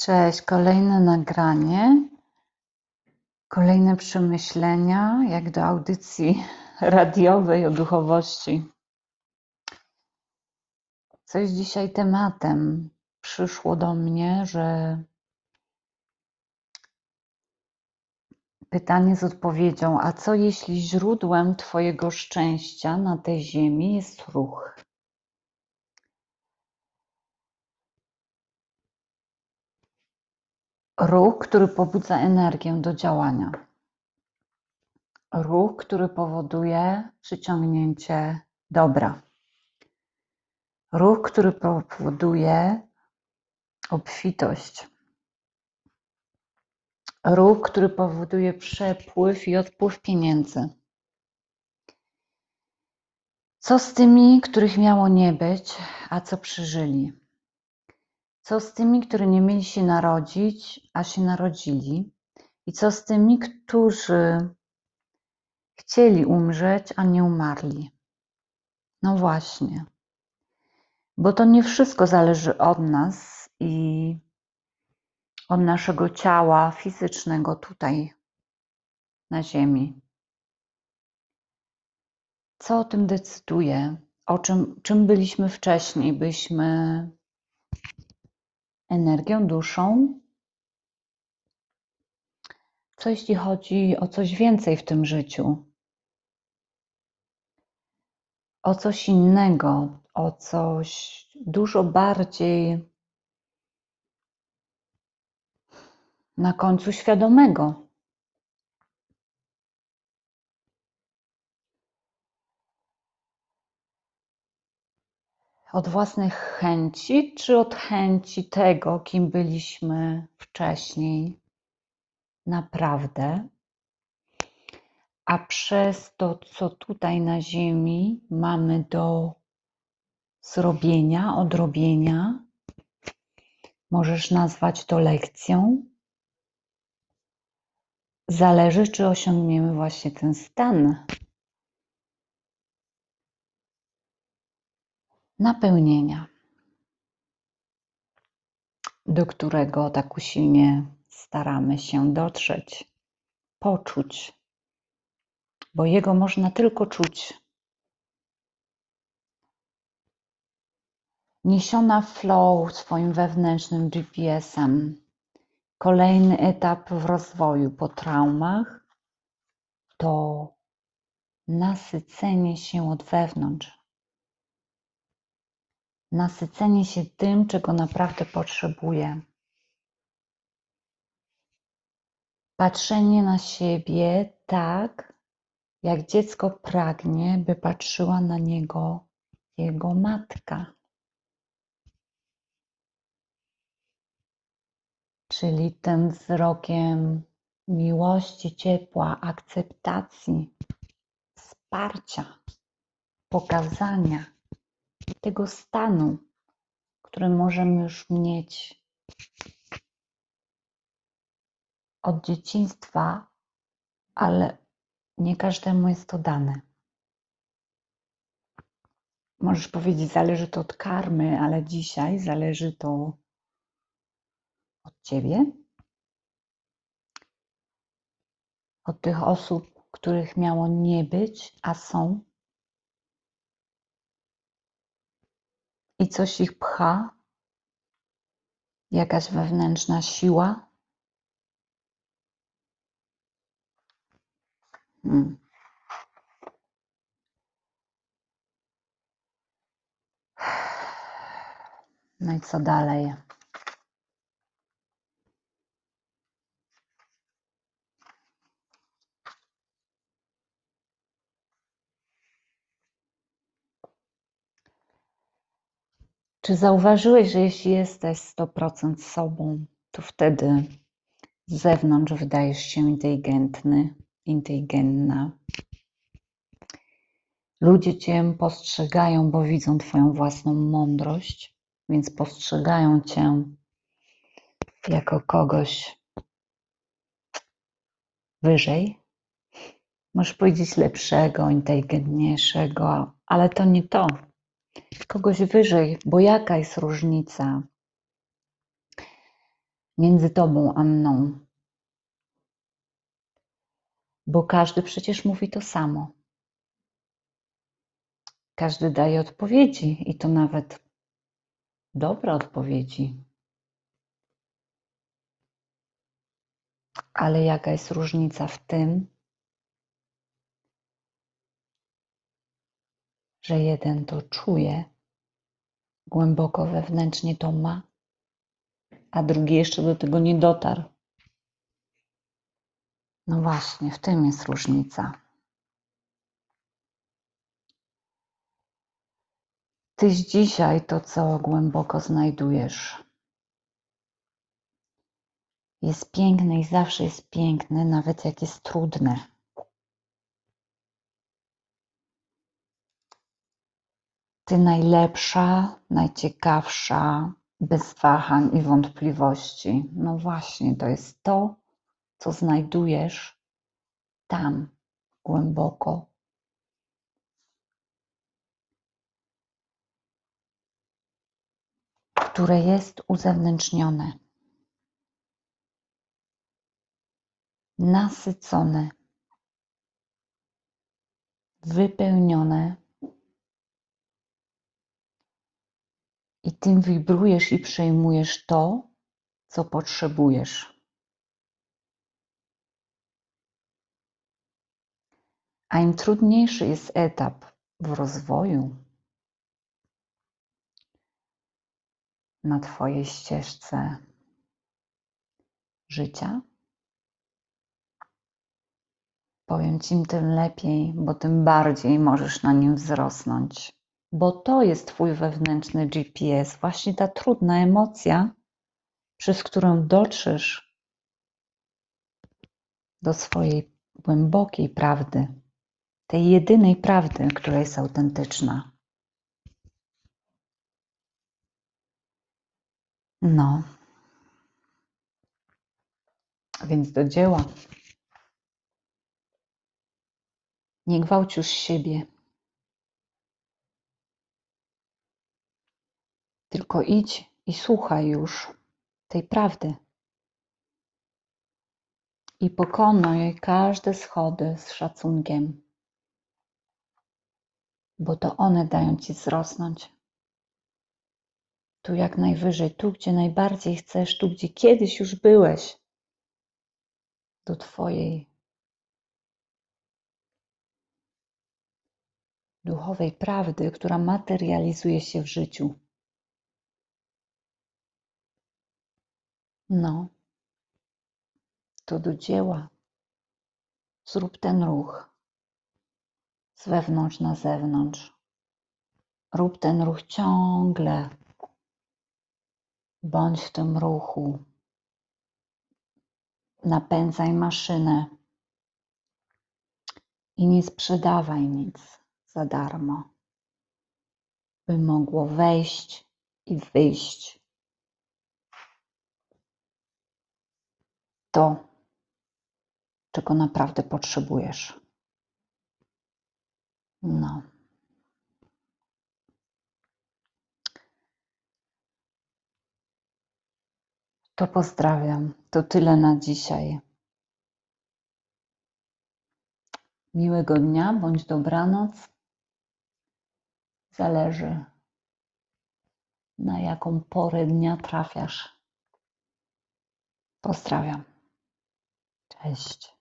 Cześć, kolejne nagranie, kolejne przemyślenia, jak do audycji radiowej o duchowości. Coś dzisiaj tematem przyszło do mnie, że pytanie z odpowiedzią, a co jeśli źródłem Twojego szczęścia na tej ziemi jest ruch? Ruch, który pobudza energię do działania. Ruch, który powoduje przyciągnięcie dobra. Ruch, który powoduje obfitość. Ruch, który powoduje przepływ i odpływ pieniędzy. Co z tymi, których miało nie być, a co przeżyli? Co z tymi, którzy nie mieli się narodzić, a się narodzili? I co z tymi, którzy chcieli umrzeć, a nie umarli? No właśnie, bo to nie wszystko zależy od nas i od naszego ciała fizycznego tutaj na Ziemi. Co o tym decyduje? O czym, czym byliśmy wcześniej? Byliśmy energią, duszą? Co jeśli chodzi o coś więcej w tym życiu? O coś innego, o coś dużo bardziej na końcu świadomego. Od własnych chęci, czy od chęci tego, kim byliśmy wcześniej, naprawdę? A przez to, co tutaj na Ziemi mamy do zrobienia, odrobienia, możesz nazwać to lekcją. Zależy, czy osiągniemy właśnie ten stan napełnienia, do którego tak usilnie staramy się dotrzeć, poczuć, bo jego można tylko czuć. Niesiona flow swoim wewnętrznym GPS-em, kolejny etap w rozwoju po traumach to nasycenie się od wewnątrz nasycenie się tym, czego naprawdę potrzebuję. Patrzenie na siebie tak, jak dziecko pragnie, by patrzyła na niego jego matka. Czyli tym wzrokiem miłości, ciepła, akceptacji, wsparcia, pokazania tego stanu, który możemy już mieć od dzieciństwa, ale nie każdemu jest to dane. Możesz powiedzieć, zależy to od karmy, ale dzisiaj zależy to od ciebie, od tych osób, których miało nie być, a są i coś ich pcha, jakaś wewnętrzna siła. Hmm. No i co dalej? Czy zauważyłeś, że jeśli jesteś 100% sobą, to wtedy z zewnątrz wydajesz się inteligentny, inteligentna? Ludzie Cię postrzegają, bo widzą Twoją własną mądrość, więc postrzegają Cię jako kogoś wyżej. Możesz powiedzieć lepszego, inteligentniejszego, ale to nie to kogoś wyżej, bo jaka jest różnica między tobą a mną. Bo każdy przecież mówi to samo. Każdy daje odpowiedzi i to nawet dobre odpowiedzi. Ale jaka jest różnica w tym, że jeden to czuje, głęboko wewnętrznie to ma, a drugi jeszcze do tego nie dotarł. No właśnie, w tym jest różnica. Tyś dzisiaj to, co głęboko znajdujesz, jest piękne i zawsze jest piękne, nawet jak jest trudne. Ty najlepsza, najciekawsza, bez wahań i wątpliwości. No właśnie, to jest to, co znajdujesz tam, głęboko. Które jest uzewnętrznione, nasycone, wypełnione i tym wibrujesz i przejmujesz to, co potrzebujesz. A im trudniejszy jest etap w rozwoju na Twojej ścieżce życia, powiem Ci, tym lepiej, bo tym bardziej możesz na nim wzrosnąć bo to jest Twój wewnętrzny GPS, właśnie ta trudna emocja, przez którą dotrzesz do swojej głębokiej prawdy, tej jedynej prawdy, która jest autentyczna. No. Więc do dzieła. Nie gwałć już siebie. Tylko idź i słuchaj już tej prawdy. I pokonaj każde schody z szacunkiem, bo to one dają ci wzrosnąć. Tu jak najwyżej, tu gdzie najbardziej chcesz, tu gdzie kiedyś już byłeś, do Twojej duchowej prawdy, która materializuje się w życiu. No, to do dzieła. Zrób ten ruch z wewnątrz na zewnątrz. Rób ten ruch ciągle. Bądź w tym ruchu. Napędzaj maszynę i nie sprzedawaj nic za darmo, by mogło wejść i wyjść to, czego naprawdę potrzebujesz. No. To pozdrawiam. To tyle na dzisiaj. Miłego dnia bądź dobranoc. Zależy, na jaką porę dnia trafiasz. Pozdrawiam. Cześć.